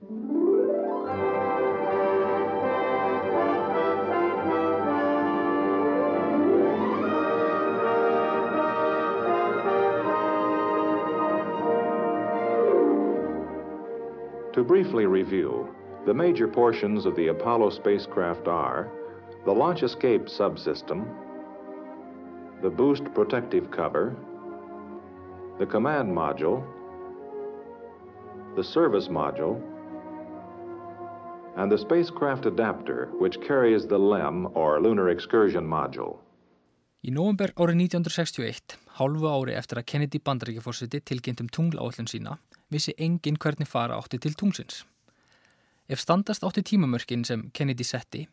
To briefly review, the major portions of the Apollo spacecraft are the launch escape subsystem, the boost protective cover, the command module, the service module, and the spacecraft adapter, which carries the LEM or Lunar Excursion Module. Í november árið 1961, hálfu ári eftir að Kennedy bandaríkjaforsiti tilgjengt um tungláallun sína, vissi engin hvernig fara átti til tungsins. Ef standast átti tímamörkin sem Kennedy setti,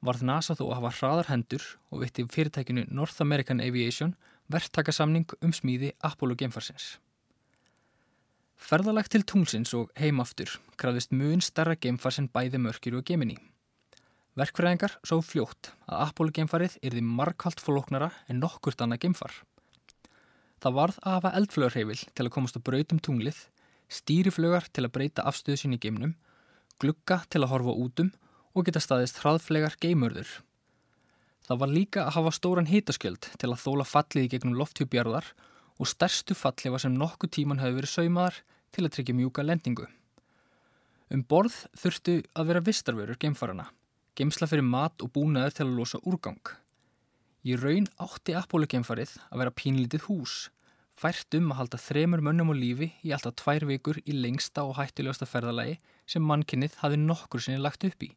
varð NASA þó að hafa hraðar hendur og vitti fyrirtækinu North American Aviation verktakasamning um smíði Apollo Ferðalagt til tungsins og heimaftur krafðist mun starra geimfars en bæði mörkir og gemini. Verkfræðingar svo fljótt að Apollo geimfarið yrði markalt fóloknara en nokkurt annað geimfar. Það varð að hafa eldflögarheifil til að komast á brautum tunglið, stýriflögar til að breyta afstöðu sín í geimnum, glugga til að horfa útum og geta staðist hraðflegar geimörður. Það var líka að hafa stóran hitaskjöld til að þóla fallið í gegnum lofthjúbjarðar og stærstu falli var sem nokkuð tíman hefði verið saumaðar til að tryggja mjúka lendingu. Um borð þurftu að vera vistarverur geimfarana geimsla fyrir mat og búnaður til að losa úrgang. Í raun átti Apollo-geimfarið að vera pínlítið hús, fært um að halda þremur mönnum á lífi í alltaf tvær vikur í lengsta og hættilegasta ferðalagi sem mannkinnið hafi nokkur sinni lagt upp í,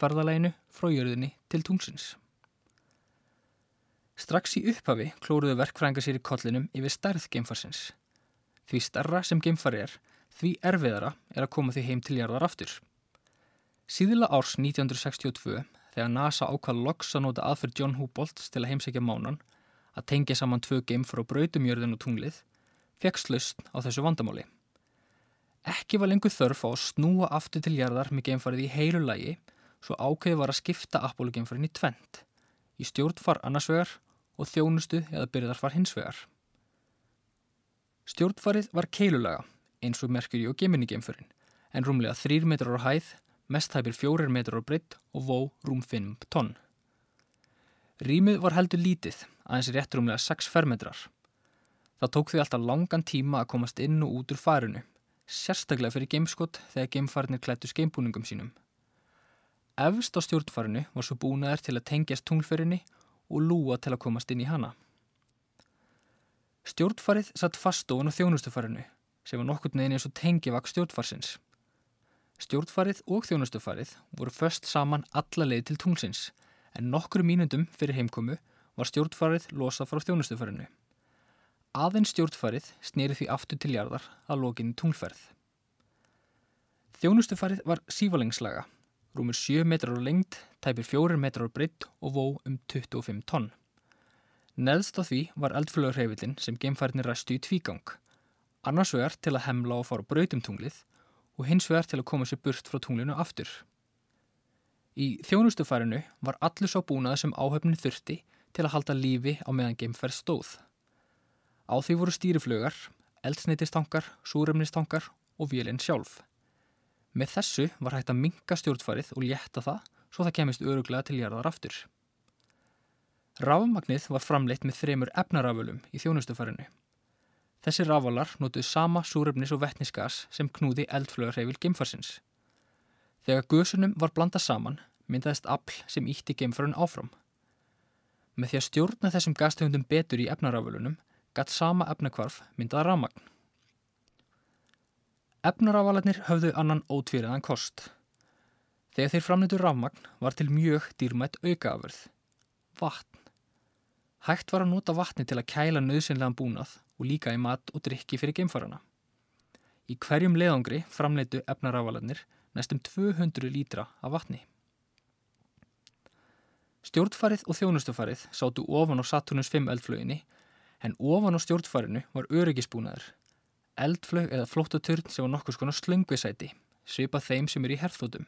ferðalæginu frá jörðinni til tungsins. Strax í upphafi klóruðu verkfrænga sér í kollinum yfir stærð geimfarsins. Því starra sem geimfari er, því erfiðara er að koma því heim til jarðar aftur. Síðila árs 1962 þegar NASA ákvað loks að nota aðferð John Hubolts til að heimsækja mánan að tengja saman tvö geimfar á brautumjörðin og tunglið fekk slust á þessu vandamáli. Ekki var lengur þörf á að snúa aftur til jarðar með geimfarið í heilu lægi svo ákveði var að skipta Apollo geimfarin í tvent í stjórnfar annarsvegar og þjónustu eða byrðarfar hinsvegar. Stjórnfarið var keilulaga eins og Merkuri og Gemini geimfarin en rúmlega þrýr metrar á hæð mest hæpir fjórir metrar á breytt og vó rúm 5 tonn. Rýmið var heldur lítið, aðeins rétt rúmlega 6 fermetrar. Það tók því alltaf langan tíma að komast inn og út úr farinu, sérstaklega fyrir geimskott þegar geimfarnir klættu skeimbúningum sínum. Efst á stjórnfarinu var svo búnaðar til að tengjast tunglferinni og lúa til að komast inn í hana. Stjórnfarið satt fast ofan á þjónustufarinu sem var nokkurt neðin eins og tengjavak stjórnfarsins. Stjórnfarið og þjónustufarið voru först saman alla leið til tunglsins en nokkru mínundum fyrir heimkomu var stjórnfarið losað frá þjónustufarinu. Aðeins stjórnfarið snýri því aftur til jarðar að lokinni tunglferð. Þjónustufarið var sívalengslaga, rúmur 7 metrar á lengt, tæpir 4 metrar á breytt og vó um 25 tonn. Neðst á því var eldflögurheifillin sem geimfærinir ræstu í tvígang, annars vegar til að hemla og fara brautum tunglið og hins vegar til að koma sér burt frá tunglinu aftur. Í þjónustufarinu var allur sá búnað sem áhöfnin þurfti til að halda lífi á meðan geimferð stóð. Á því voru stýriflögar, eldsneitistankar, súremnistankar og vélinn sjálf. Með þessu var hægt að minka stjórnfarið og létta það svo það kemist öruglega til jarðar aftur. Rafmagnið var framleitt með þremur efnarafölum í þjónustufarinu. Þessi rafalar notuð sama súrefnis og vettnisgas sem knúði eldflögarheifil geimfarsins. Þegar gusunum var blanda saman myndaðist afl sem ítti geimfarun áfram. Með því að stjórna þessum gastegundum betur í efnarafalunum gatt sama efnakvarf myndaða rafmagn. Efnarafalarnir höfðu annan ótvíraðan kost. Þegar þeir framnýttu rafmagn var til mjög dýrmætt aukaafurð. Vatn. Hægt var að nota vatni til að kæla nöðsynlegan búnað og líka í mat og drikki fyrir geimfarana. Í hverjum leðangri framleitu efnarafalarnir næstum 200 lítra af vatni. Stjórnfarið og þjónustufarið sátu ofan á Saturnus 5 eldflöginni en ofan á stjórnfarinu var öryggisbúnaður. Eldflög eða flóttaturn sem var nokkus konar slöngvisæti, svipað þeim sem er í herþótum.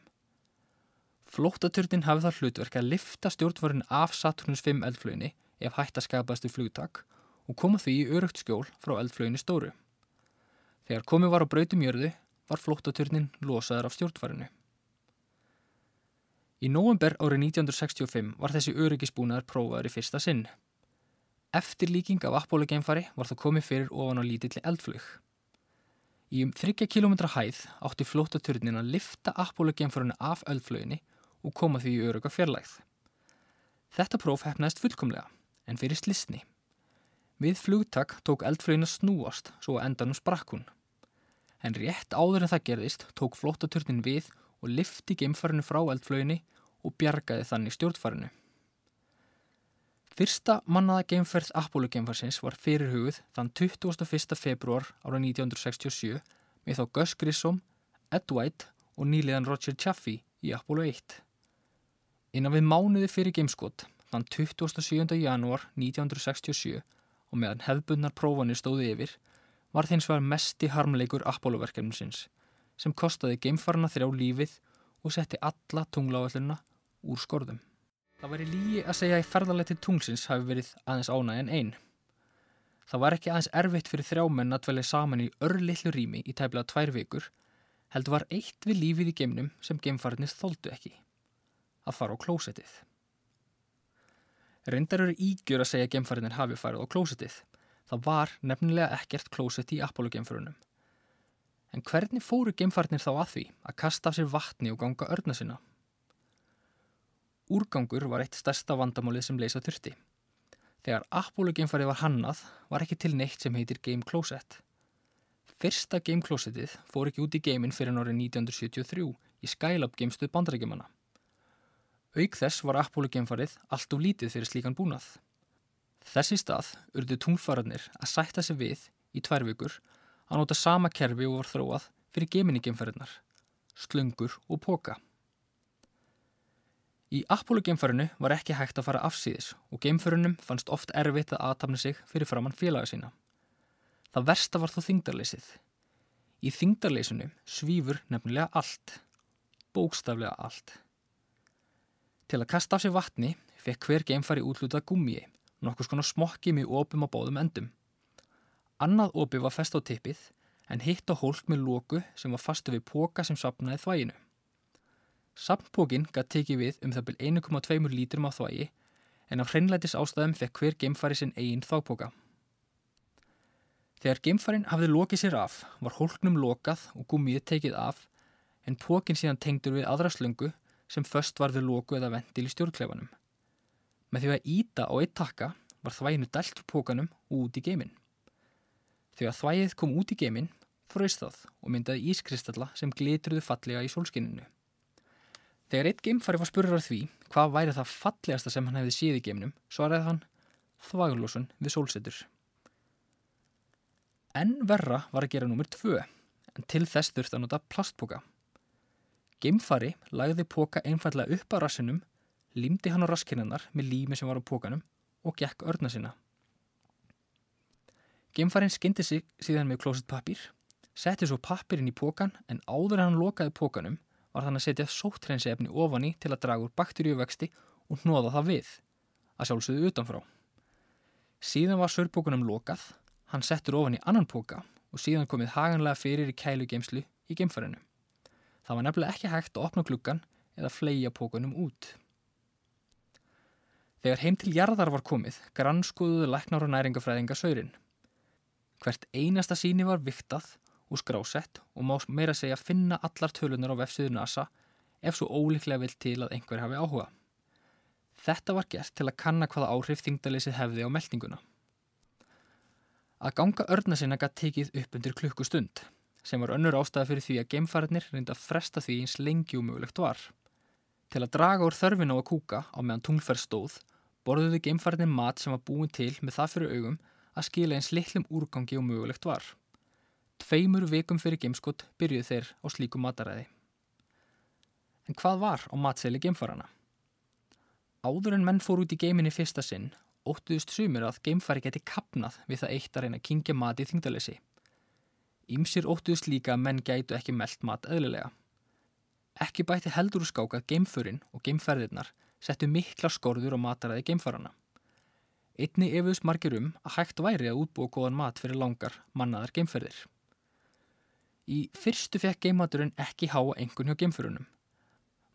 Flóttaturnin hafi það hlutverk að lifta stjórnfarinu af Saturnus 5 eldflöginni ef hætt að skapastu flugtak og koma því í örugt skjól frá eldflöginni stóru. Þegar komið var á brautumjörðu var flóttaturnin losaður af stjórnfarinu. Í nóvember árið 1965 var þessi öryggisbúnaður prófaður í fyrsta sinn. Eftir líking af Apollo-geimfari var það komið fyrir ofan á lítilli eldflug. Í um 30 km hæð átti flóttaturnin að lifta Apollo-geimfarinu af eldfluginni og koma því í öruga fjarlægð. Þetta próf hefnaðist fullkomlega, en fyrir slisni. Við flugtak tók eldflugin að snúast svo að endanum sprakk hún. En rétt áður en það gerðist tók flóttaturnin við og lifti geimfarinu frá eldflöginni og bjargaði þannig stjórnfarinu. Fyrsta mannaða geimferð Apollo geimfarsins var fyrirhugð þann 21. februar ára 1967 með þá Gus Grissom, Ed White og nýliðan Roger Chaffee í Apollo 1. Innan við mánuði fyrir geimskott þann 27. janúar 1967 og meðan hefbundnar prófanir stóði yfir var þeins var mesti harmleikur Apollo-verkefnumsins sem kostaði geimfarna þrjá lífið og setti alla tungláalluna úr skorðum. Það væri lígi að segja að ferðarleti tungsins hafi verið aðeins ánæg en einn. Það var ekki aðeins erfitt fyrir þrjá menn að dvelja saman í örlillu rými í tæplega tvær vikur, heldur var eitt við lífið í geimnum sem geimfarnir þóldu ekki. Að fara á klósettið. Reyndar eru ígjör að segja að geimfarnir hafi farið á klósettið. Það var nefnilega ekkert klósett í Apollo geimförunum. En hvernig fóru geimfarnir þá að því að kasta af sér vatni og ganga örna sinna? Úrgangur var eitt stærsta vandamálið sem leysa þurfti. Þegar Apollo geimfarið var hannað var ekki til neitt sem heitir Game Closet. Fyrsta Game Closetið fór ekki út í geimin fyrir árið 1973 í Skylab geimstuð bandarækjumanna. Auk þess var Apollo geimfarið allt of lítið fyrir slíkan búnað. Þessi stað urðu tungfararnir að sætta sig við í tvær vikur að nota sama kerfi og var þróað fyrir geminni-geimfæriðnar, slungur og póka. Í Apollo-geimfærinu var ekki hægt að fara afsýðis og geimfærunum fannst oft erfitt að aðtapna sig fyrir framann félaga sína. Það versta var þó þingdarleysið. Í þingdarleysinu svífur nefnilega allt, bókstaflega allt. Til að kasta af sig vatni fekk hver geimfæri útlutað gummiði, nokkus konar smokki með opum á bóðum endum. Annað opi var fest á tippið en hitt á hólk með lóku sem var fastu við póka sem sapnaði þvæginu. Sapnpókin gæti tekið við um það byrj 1,2 lítrum á þvægi en af hreinlætis ástæðum fekk hver geimfari sinn eigin þápóka. Þegar geimfarin hafði lokið sér af var hólknum lokað og gummið tekið af en pókin síðan tengdur við aðra slöngu sem först varði loku eða vendil í stjórnklefanum. Með því að íta á eitt takka var þvæginu dælt úr pókanum út í geiminn. Þegar þvægið kom út í geiminn, fröst það og myndaði ískristalla sem glitruðu fallega í sólskinninu. Þegar eitt geimfari var spurður því hvað væri það fallegasta sem hann hefði síð í geiminum, svaraði hann þvægurlósun við sólsetur. En verra var að gera numur tvö, en til þess þurfti að nota plastpoka. Geimfari lagði poka einfallega upp á rassinum, limdi hann á raskinnanar með lími sem var á pokanum og gekk örna sinna. Gemfarinn skyndi sig síðan með klósetpapír, setti svo papirinn í pókan en áður en hann lokaði pókanum var þann að setja sóttrensi efni ofan í til að draga úr bakteríuvexti og hnoða það við, að sjálfsögðu utanfrá. Síðan var sörpókunum lokað, hann settur ofan í annan póka og síðan komið haganlega fyrir í kælugeimslu í gemfarinu. Það var nefnilega ekki hægt að opna gluggan eða fleia pókunum út. Þegar heim til jarðar var komið, grannskuðuðu læknar og næringafræðinga saurinn. Hvert einasta síni var viktað og skrásett og má meira segja finna allar tölunar á vefsíðu NASA ef svo ólíklega vill til að einhver hafi áhuga. Þetta var gert til að kanna hvaða áhrif þingdaleysið hefði á meldinguna. Að ganga örna sinna gætt tekið upp undir klukkustund sem var önnur ástæða fyrir því að gemfariðnir reynda að fresta því eins lengi og mögulegt var. Til að draga úr þörfin á að kúka á meðan tunglferð stóð borðuðu gemfariðnir mat sem var búin til með það fyrir augum að skila eins litlum úrgangi og mögulegt var. Tveimur vikum fyrir gameskott byrjuð þeir á slíku mataræði. En hvað var á matseli gamefarana? Áður en menn fór út í geiminni fyrsta sinn, óttuðust sumir að geimfari geti kapnað við það eitt að reyna að kingja mat í þingdalessi. Ímsir óttuðust líka að menn gætu ekki meldt mat eðlilega. Ekki bætti heldur úr skák að geimfurinn og geimferðirnar settu mikla skorður á mataræði geimfarana. Einni efust margir um að hægt væri að útbúa góðan mat fyrir langar mannaðar geimferðir. Í fyrstu fekk geimmaturinn ekki háa engun hjá geimfurunum.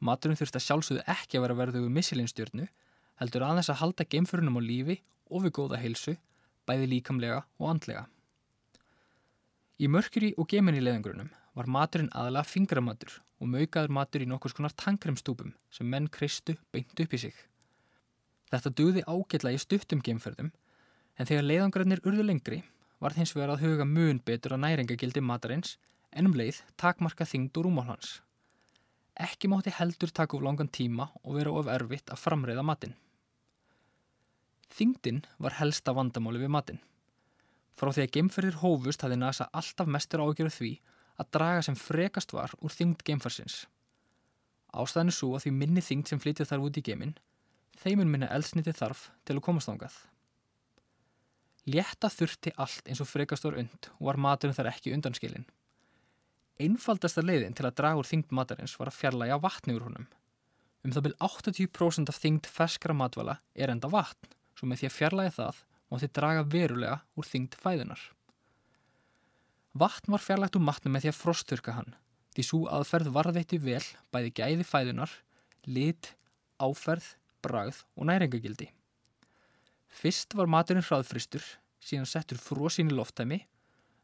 Maturinn þurfti að sjálfsögðu ekki að vera verðugu missilinstjörnu, heldur aðeins að halda geimfurunum á lífi og við góða heilsu, bæði líkamlega og andlega. Í mörkuri og gemini leðingurunum var maturinn aðalega fingramatur og maukaður matur í nokkurs konar tankremstúpum sem menn kristu beint upp í sig. Þetta dugði ágætla í stuttum geimferðum en þegar leiðangrarnir urðu lengri var þins vegar að huga mun betur að næringagildi matarins en um leið takmarka þingd og rúmál hans. Ekki mátti heldur taka of langan tíma og vera of erfitt að framreiða matinn. Þingdin var helsta vandamáli við matinn. Frá því að geimferðir hófust hafði NASA alltaf mestur ágjörðu því að draga sem frekast var úr þingd geimfarsins. Ástæðinu svo að því minni þingd sem flytið þar út í geiminn, þeimun minna eldsniti þarf til að komast ángað. Létta þurfti allt eins og frekast var und og var maturinn þar ekki undanskilin. Einfaldasta leiðin til að draga úr þingd matarins var að fjarlæga vatni úr honum. Um það byrj 80% af þingd ferskra matvala er enda vatn, svo með því að fjarlæga það mátti draga verulega úr þingd fæðunar. Vatn var fjarlægt úr matnum með því að frosturka hann, því svo aðferð varðveitti vel bæði gæði fæðunar, lit, áferð, bragð og næringagildi. Fyrst var maturinn hraðfristur, síðan settur frosín í loftæmi,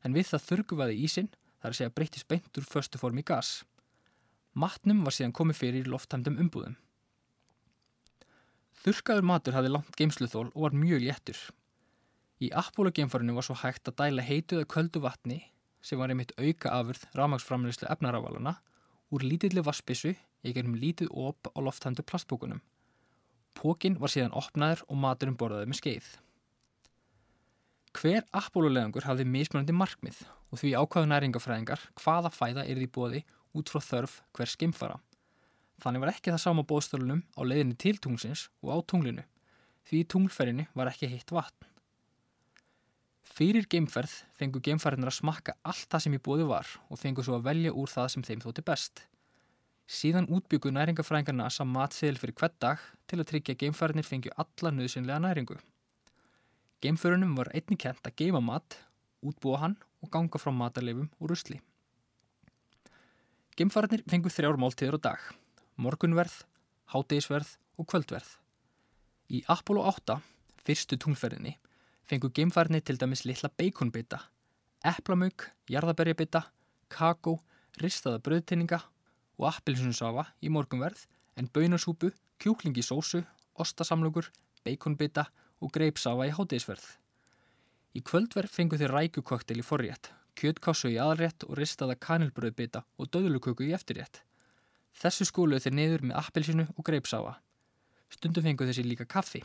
en við það þurguvaði ísinn þar að segja breytist beint úr förstu form í gas. Matnum var síðan komið fyrir í lofthæmdum umbúðum. Þurkaður matur hafði langt geimsluþól og var mjög léttur. Í Apollo geimfarinu var svo hægt að dæla heituða köldu vatni sem var einmitt auka afurð rámagsframleyslu efnaravalana úr lítilli vassbissu í gegnum lítið op á lofthæmdu plastbókunum. Pókin var síðan opnaður og maturinn borðaði með skeið. Hver Apollo-leðangur hafði mismunandi markmið og því ákvaðu næringafræðingar hvaða fæða er því bóði út frá þörf hver skimfara. Þannig var ekki það sama bóðstölunum á leiðinni til tunglsins og á tunglinu, því í tunglferðinu var ekki heitt vatn. Fyrir geimferð fengu geimferðinar að smakka allt það sem í bóði var og fengu svo að velja úr það sem þeim þótti best. Síðan útbyggu næringafræðingarna að matseðil fyrir hvert dag til að tryggja geimferðinir fengju alla nöðsynlega næringu. Geimferðunum var einni kent að geima mat, útbúa hann og ganga frá matarleifum og rusli. Geimferðinir fengu þrjár máltíður á dag, morgunverð, hátegisverð og kvöldverð. Í Apollo 8, fyrstu tunglferðinni, fengu geimferðinni til dæmis litla beikonbita, eplamög, jarðaberjabita, kakó, ristaða bröðtinninga og appilsunsafa í morgunverð en bönasúpu, kjúklingi sósu, ostasamlugur, beikonbita og greipsafa í hátegisverð. Í kvöldverð fengu þeir rækukoktel í forrétt, kjötkássu í aðalrétt og ristaða kanilbröðbita og döðluköku í eftirrétt. Þessu skóluð þeir niður með appilsinu og greipsafa. Stundum fengu þessi líka kaffi.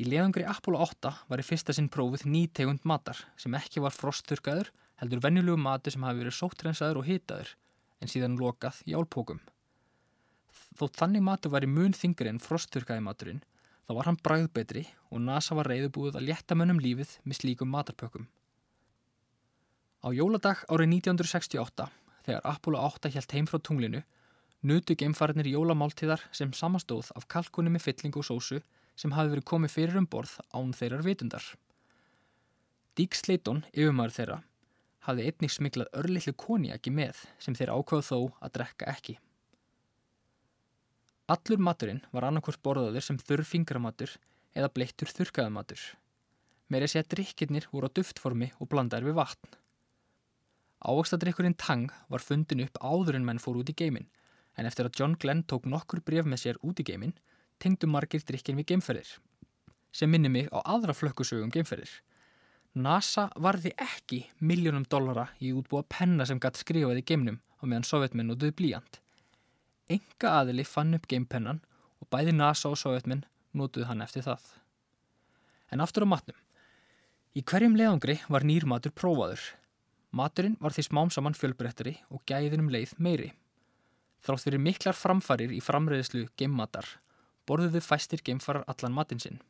Í leðangri Apollo 8 var í fyrsta sinn prófið nýtegund matar sem ekki var frostþurkaður heldur venjulegu mati sem hafi verið sóttrensaður og hitaður en síðan lokað í álpókum. Þótt þannig matur var í mun þingri en frostþurkaði maturinn þá var hann bræðbetri og NASA var reyðubúið að létta mönnum lífið með slíkum matarpökkum. Á jóladag árið 1968, þegar Apollo 8 helt heim frá tunglinu, nutu geimfariðnir jólamáltíðar sem samastóð af kalkunni með fylling og sósu sem hafi verið komið fyrir um borð án þeirrar vitundar. Dík Sleiton, yfirmæður þeirra, hafði einnig smiklað örlillu koniaki með sem þeir ákváðu þó að drekka ekki. Allur maturinn var annarkvort borðaður sem þurr fingramatur eða bleittur þurrkaðamatur. Meiri sé að drikkirnir voru á duftformi og blandaður við vatn. Ávakstadrykkurinn Tang var fundin upp áður en menn fór út í geimin en eftir að John Glenn tók nokkur bref með sér út í geimin tengdu margir drikkin við geimferðir sem minni mig á aðra flökkusögum geimferðir. NASA varði ekki miljónum dollara í útbúa penna sem gætt skrifaði geimnum á meðan sovjetmenn notuði blíjant. Enga aðili fann upp geimpennan og bæði NASA og sovjetmenn notuði hann eftir það. En aftur á matnum. Í hverjum leðangri var nýr matur prófaður. Maturinn var því smám saman fjölbrettari og gæðinum leið meiri. Þrátt fyrir miklar framfarir í framreiðslu geimmatar borðuðu fæstir geimfarar allan matinn sinn.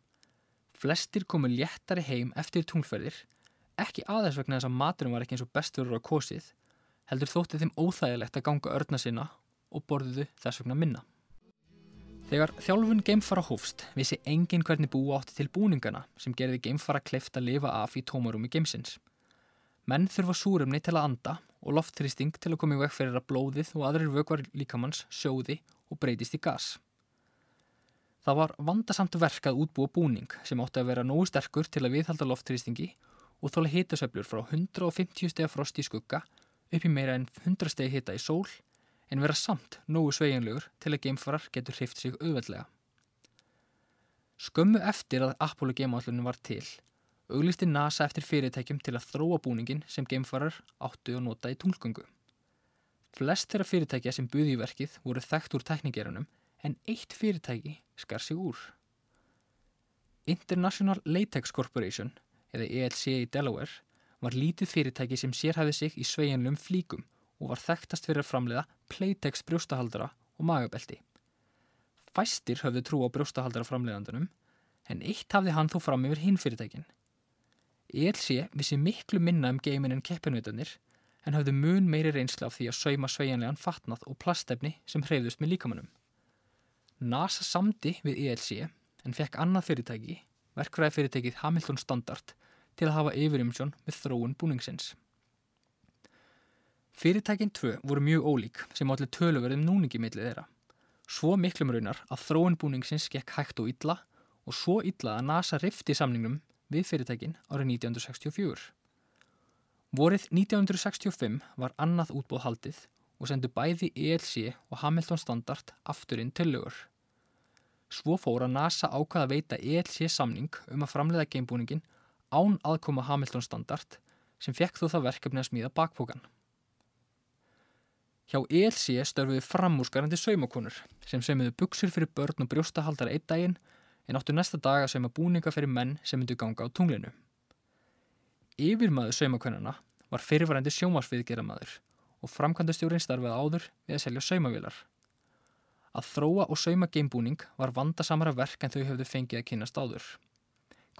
Flestir komu léttari heim eftir tunglferðir, ekki aðeins vegna þess að maturinn var ekki eins og besturur á kosið, heldur þótti þeim óþægilegt að ganga örna sinna og borðuðu þess vegna minna. Þegar þjálfun geimfara hófst vissi engin hvernig búa átti til búningana sem gerði geimfara kleift að lifa af í tómarúmi geimsins. Menn þurfa súrumni til að anda og loftþrýsting til að koma í veg fyrir að blóðið og aðrir vögvar líkamanns sjóði og breytist í gas. Það var vandasamt verk að útbúa búning sem átti að vera nógu sterkur til að viðhalda loftþrýstingi og þóla hitasöflur frá 150 steg frost í skugga upp í meira en 100 steg hita í sól en vera samt nógu sveiginlegur til að geimfarar getur hrift sig auðveldlega. Skömmu eftir að Apollo geimállunum var til, auglisti NASA eftir fyrirtækjum til að þróa búningin sem geimfarar áttu að nota í tunglgöngu. Flest þeirra fyrirtækja sem buði í verkið voru þekkt úr teknikerunum en eitt fyrirtæki skar sig úr. International Latex Corporation, eða ELC í Delaware, var lítið fyrirtæki sem sérhæði sig í sveiginlum flíkum og var þekktast fyrir að framleiða Playtex brjóstahaldara og magabelti. Fæstir höfðu trú á brjóstahaldara framleiðandunum en eitt hafði hann þó fram yfir hinn fyrirtækin. ELC vissi miklu minna um geimin en keppinveitarnir en hafðu mun meiri reynsla af því að sauma sveiginlegan fatnað og plastefni sem hreyðust með líkamannum. NASA samdi við ELC en fekk annað fyrirtæki, verkfræði fyrirtækið Hamilton Standard, til að hafa yfirumsjón með þróun búningsins. Fyrirtækinn tvö voru mjög ólík sem allir töluverðum núningi millið þeirra. Svo miklum raunar að þróun búningsins gekk hægt og illa og svo illa að NASA rifti samningnum við fyrirtækinn árið 1964. Vorið 1965 var annað útbóð haldið og sendu bæði ELC og Hamilton Standard afturinn til lögur. Svo fór að NASA ákvaða að veita ELC samning um að framleiða geimbúningin án aðkoma Hamilton Standard sem fekk þó það verkefni að smíða bakpókan. Hjá ELC störfuðu framúrskarandi saumakonur sem semiðu buksur fyrir börn og brjóstahaldara einn daginn en áttu næsta dag að seima búninga fyrir menn sem myndu ganga á tunglinu. Yfirmaður saumakonnuna var fyrirvarandi sjómasviðgeramaður og framkvæmdastjórin starfið áður við að selja saumavílar. Að þróa og sauma geimbúning var vandasamara verk en þau höfðu fengið að kynast áður.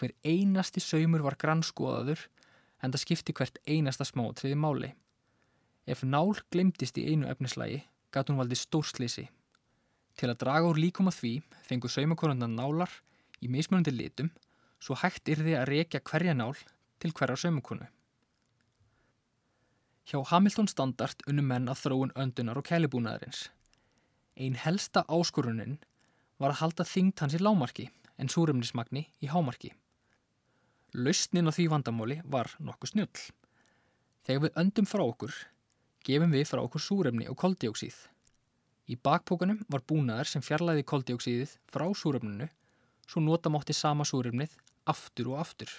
Hver einasti saumur var grannskoðaður en það skipti hvert einasta smátriði máli. Ef nál glemdist í einu efnislægi, gatt hún valdi stórslýsi. Til að draga úr líkum að því fengu saumakonundan nálar í mismunandi litum svo hægt yrði að rekja hverja nál til hverja saumakonu. Hjá Hamilton Standard unum menn að þróun öndunar og kælibúnaðarins. Einn helsta áskorunin var að halda þingt hans í lámarki en súrumnismagni í hámarki. Lausnin á því vandamáli var nokkuð snjöll. Þegar við öndum frá okkur, gefum við frá okkur súrumni og koldioksíð. Í bakpókanum var búnaðar sem fjarlæði koldioksíðið frá súrumninu svo nota mátti sama súrumnið aftur og aftur.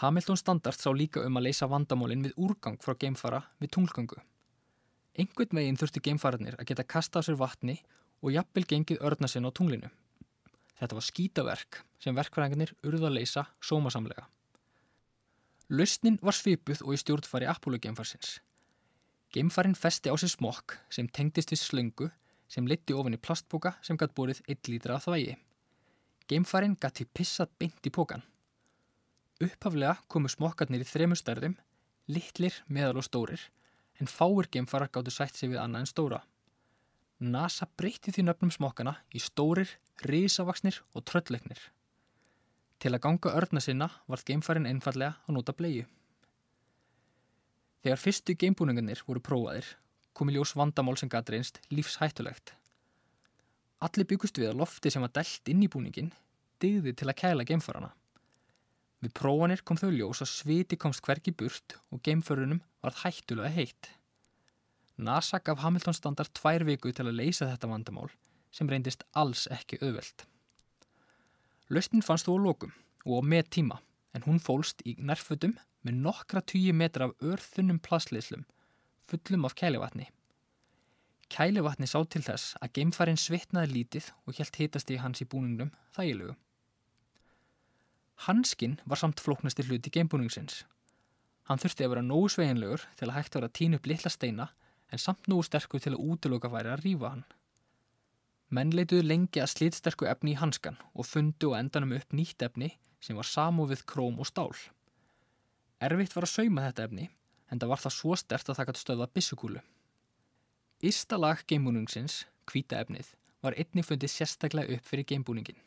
Hamilton Standard sá líka um að leysa vandamálinn við úrgang frá geimfara við tunglgangu. Engveit meginn þurfti geimfararnir að geta kasta á sér vatni og jafnvel gengið örna sinn á tunglinu. Þetta var skýtaverk sem verkfræðingarnir urða að leysa sómasamlega. Lausnin var svipuð og í stjórnfari Apollo geimfarsins. Geimfarin festi á sér smokk sem tengdist við slöngu sem liti ofin í plastboka sem gætt borið 1 lítra að þvægi. Geimfarin gætt því pissað beint í pokan. Upphaflega komu smokkarnir í þremur stærðum, litlir, meðal og stórir, en fáir geimfarar gáttu sætt sig við annað en stóra. NASA breytti því nöfnum smokkana í stórir, risavaksnir og tröllleiknir. Til að ganga örna sinna varð geimfarin einfallega að nota bleiu. Þegar fyrstu geimbúningarnir voru prófaðir, komi ljós vandamál sem gæti reynst lífshættulegt. Allir byggust við að lofti sem var dælt inn í búningin digði til að kæla geimfarana. Við prófanir kom þau ljós að sviti komst hverki burt og geimförunum varð hættulega heitt. NASA gaf Hamilton standard tvær viku til að leysa þetta vandamál sem reyndist alls ekki auðvelt. Lausnin fannst þú á lókum og á með tíma en hún fólst í nærfötum með nokkra tíu metra af örþunnum plassleyslum fullum af kælivatni. Kælivatni sá til þess að geimfarin svitnaði lítið og helt hitast í hans í búningnum þægilegu. Hanskinn var samt flóknasti hluti geimbúningsins. Hann þurfti að vera nógu sveginlegur til að hægt vera að tína upp litla steina en samt nógu sterkur til að útlöka væri að rýfa hann. Menn leituðu lengi að slítsterku efni í hanskan og fundu og endanum upp nýtt efni sem var samofið króm og stál. Erfitt var að sauma þetta efni en það var það svo stert að það gæti stöða bissukúlu. Ísta lag geimbúningsins, kvíta efnið, var einnig fundið sérstaklega upp fyrir geimbúningin.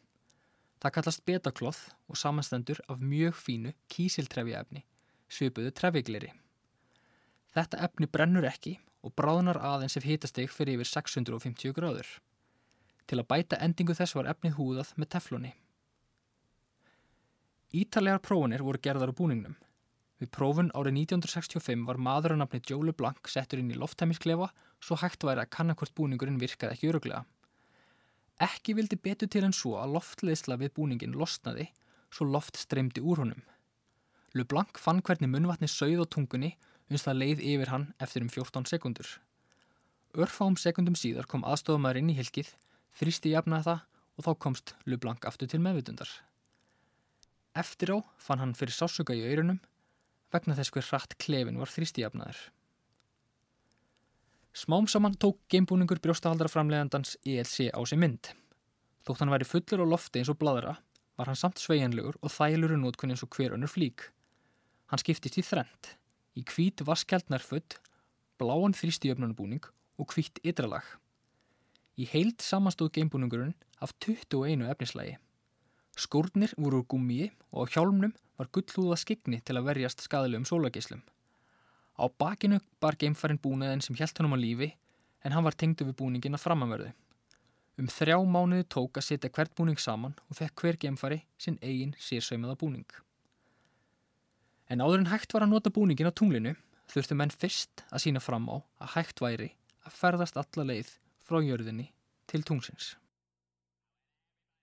Það kallast betaklóð og samanstendur af mjög fínu kísiltrefjaefni svipuðu trefigleri. Þetta efni brennur ekki og bráðnar aðeins ef hitastig fyrir yfir 650 gráður. Til að bæta endingu þess var efnið húðað með tefloni. Ítarlegar prófunir voru gerðar á búningnum. Við prófun árið 1965 var maður á nafni Joe LeBlanc settur inn í lofthæmisklefa svo hægt væri að kanna hvort búningurinn virkaði ekki öruglega. Ekki vildi betur til en svo að loftleðsla við búningin losnaði svo loft streymdi úr honum. LeBlanc fann hvernig munvatni sögð á tungunni uns það leið yfir hann eftir um 14 sekundur. Örfám sekundum síðar kom aðstofamæður inn í hilkið, þrýsti jafnaði það og þá komst LeBlanc aftur til meðvitundar. Eftir á fann hann fyrir sásuga í aurunum vegna þess hver hratt klefin var þrýstijafnaður. Smám saman tók geimbúningur brjóstahaldara framleiðandans ELC á sig mynd. Þótt hann væri fullur á lofti eins og bladra var hann samt sveianlegur og þælur í nótkunni eins og hver önnur flík. Hann skiptist í þrend, í hvít vaskjaldnarfutt, bláan þrýstijafnunubúning og hvít ytralag. Í heild samanstóð geimbúningurinn af 21 efnislægi. Skórnir voru úr gummiði og á hjálmnum var gullhúða skigni til að verjast skadalegum sólagislum. Á bakinu bar geimfærin búnaðin sem hjælt honum á lífi en hann var tengdu við búningin að framanverðu. Um þrjá mánuði tók að setja hvert búning saman og fekk hver geimfæri sinn eigin sérsaumiða búning. En áður en hægt var að nota búningin á tunglinu þurftu menn fyrst að sína fram á að hægt væri að ferðast alla leið frá jörðinni til tungsins.